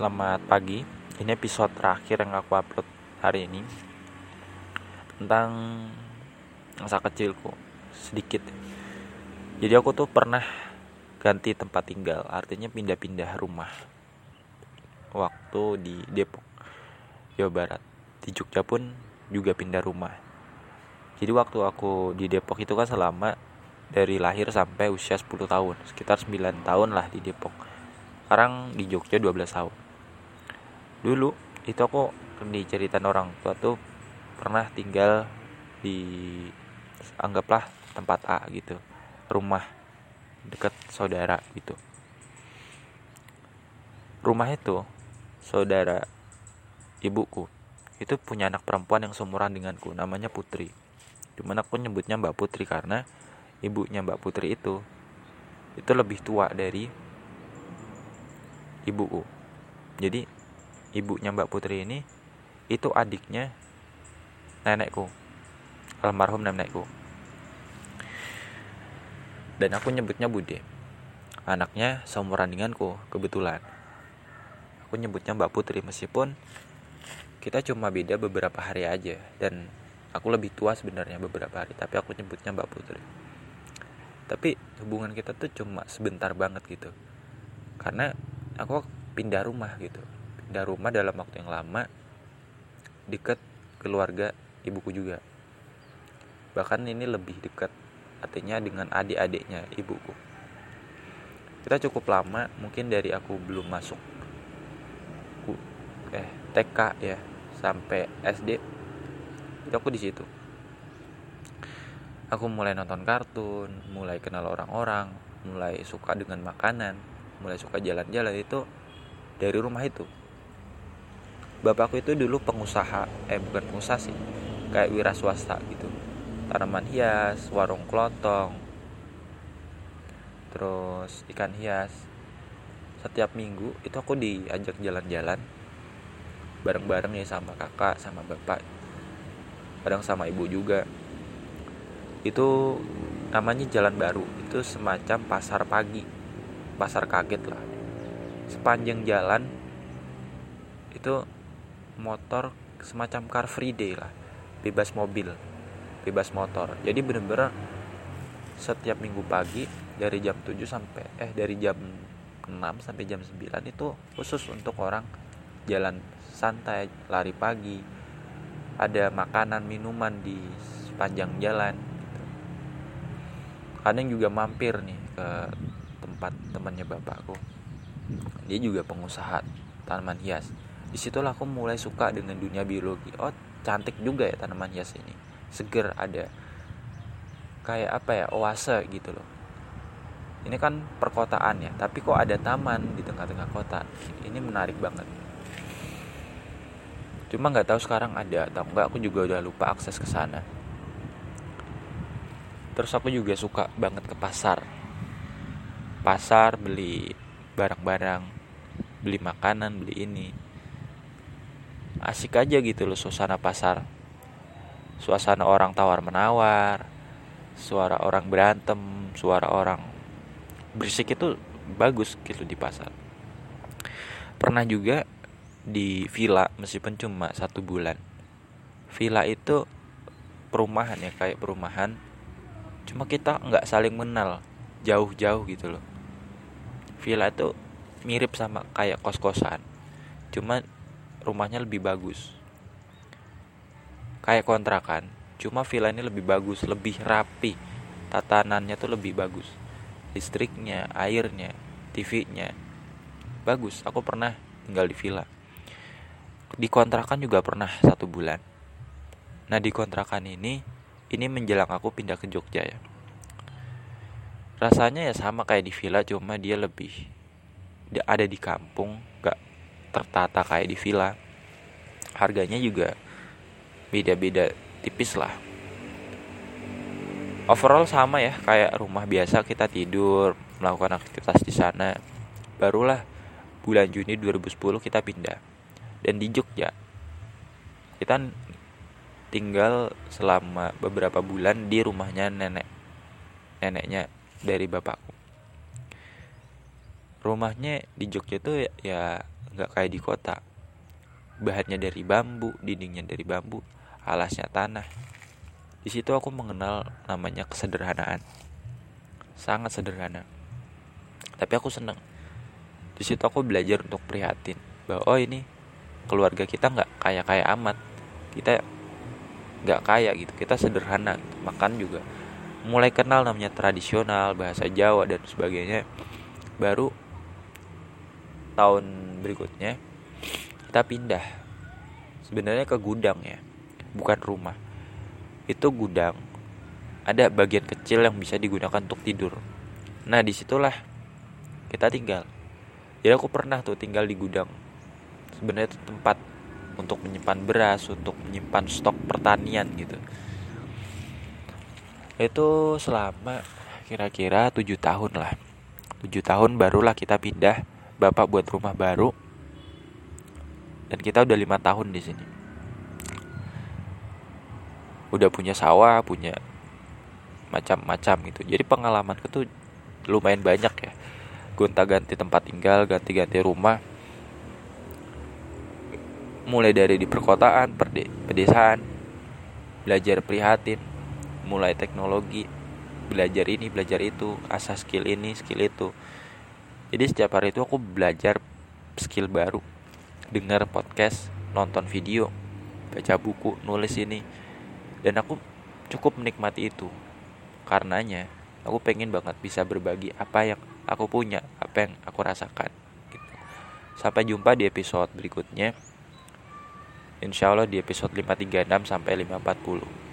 selamat pagi. Ini episode terakhir yang aku upload hari ini tentang masa kecilku sedikit. Jadi aku tuh pernah ganti tempat tinggal, artinya pindah-pindah rumah. Waktu di Depok, Jawa Barat. Di Jogja pun juga pindah rumah. Jadi waktu aku di Depok itu kan selama dari lahir sampai usia 10 tahun, sekitar 9 tahun lah di Depok sekarang di Jogja 12 tahun dulu itu aku diceritain orang tua tuh pernah tinggal di anggaplah tempat A gitu rumah dekat saudara gitu. Rumah itu saudara ibuku itu punya anak perempuan yang seumuran denganku namanya Putri. Cuman aku nyebutnya Mbak Putri karena ibunya Mbak Putri itu itu lebih tua dari ibuku. Jadi ibunya Mbak Putri ini itu adiknya nenekku. Almarhum nenekku dan aku nyebutnya Bude anaknya seumuran denganku kebetulan. Aku nyebutnya Mbak Putri meskipun kita cuma beda beberapa hari aja. Dan aku lebih tua sebenarnya beberapa hari tapi aku nyebutnya Mbak Putri. Tapi hubungan kita tuh cuma sebentar banget gitu. Karena aku pindah rumah gitu pindah rumah dalam waktu yang lama dekat keluarga ibuku juga. Bahkan ini lebih dekat artinya dengan adik-adiknya ibuku. Kita cukup lama mungkin dari aku belum masuk eh TK ya sampai SD itu aku di situ. Aku mulai nonton kartun mulai kenal orang-orang mulai suka dengan makanan mulai suka jalan-jalan itu dari rumah itu bapakku itu dulu pengusaha eh bukan pengusaha sih kayak wira swasta gitu. Tanaman hias warung kelotong terus ikan hias. Setiap minggu itu aku diajak jalan-jalan bareng-bareng ya sama kakak sama bapak kadang sama ibu juga. Itu namanya jalan baru itu semacam pasar pagi pasar kaget lah. Sepanjang jalan itu motor semacam car free day lah. Bebas mobil bebas motor. Jadi bener-bener setiap minggu pagi dari jam 7 sampai eh dari jam 6 sampai jam 9 itu khusus untuk orang jalan santai lari pagi. Ada makanan minuman di sepanjang jalan gitu. kadang juga mampir nih ke tempat temannya bapakku. Dia juga pengusaha tanaman hias di situlah aku mulai suka dengan dunia biologi. Oh cantik juga ya tanaman hias ini. Seger ada. Kayak apa ya? Oase gitu loh. Ini kan perkotaan ya tapi kok ada taman di tengah-tengah kota? Ini menarik banget. Cuma nggak tahu sekarang ada atau enggak aku juga udah lupa akses ke sana. Terus aku juga suka banget ke pasar. Pasar beli barang-barang beli makanan beli ini asik aja gitu loh suasana pasar. Suasana orang tawar menawar suara orang berantem suara orang berisik itu bagus gitu di pasar. Pernah juga di villa meskipun cuma satu bulan. Villa itu perumahan ya kayak perumahan. Cuma kita nggak saling mengenal jauh-jauh gitu loh. Villa itu mirip sama kayak kos-kosan. Cuma rumahnya lebih bagus. Kayak kontrakan cuma villa ini lebih bagus lebih rapi. Tatanannya tuh lebih bagus. Listriknya airnya TV-nya bagus aku pernah tinggal di villa. Di kontrakan juga pernah satu bulan. Nah di kontrakan ini ini menjelang aku pindah ke Jogja ya. Rasanya ya sama kayak di villa cuma dia lebih ada di kampung tertata kayak di villa. Harganya juga beda-beda tipis lah. Overall sama ya kayak rumah biasa kita tidur melakukan aktivitas di sana. Barulah bulan Juni 2010 kita pindah. Dan di Jogja kita tinggal selama beberapa bulan di rumahnya nenek neneknya dari bapakku. Rumahnya di Jogja tuh ya, ya nggak kayak di kota. Bahannya dari bambu dindingnya dari bambu alasnya tanah. Di situ aku mengenal namanya kesederhanaan. Sangat sederhana. Tapi aku seneng. Di situ aku belajar untuk prihatin bahwa oh ini keluarga kita nggak kaya kaya amat. Kita nggak kaya gitu. Kita sederhana. Makan juga mulai kenal namanya tradisional bahasa Jawa dan sebagainya. Baru tahun berikutnya kita pindah sebenarnya ke gudang ya bukan rumah. Itu gudang ada bagian kecil yang bisa digunakan untuk tidur. Nah di situlah kita tinggal. Jadi aku pernah tuh tinggal di gudang. Sebenarnya itu tempat untuk menyimpan beras untuk menyimpan stok pertanian gitu. Itu selama kira-kira tujuh tahun lah. Tujuh tahun barulah kita pindah bapak buat rumah baru. Dan kita udah lima tahun di sini. Udah punya sawah punya macam-macam gitu. Jadi pengalamanku tuh lumayan banyak ya. Gonta-ganti tempat tinggal ganti-ganti rumah. Mulai dari di perkotaan pedesaan. Belajar prihatin. Mulai teknologi. Belajar ini belajar itu. Asas skill ini skill itu jadi setiap hari itu aku belajar skill baru dengar podcast, nonton video, baca buku, nulis ini. Dan aku cukup menikmati itu. Karenanya, aku pengen banget bisa berbagi apa yang aku punya, apa yang aku rasakan. Gitu. Sampai jumpa di episode berikutnya. Insya Allah di episode 536 sampai 540.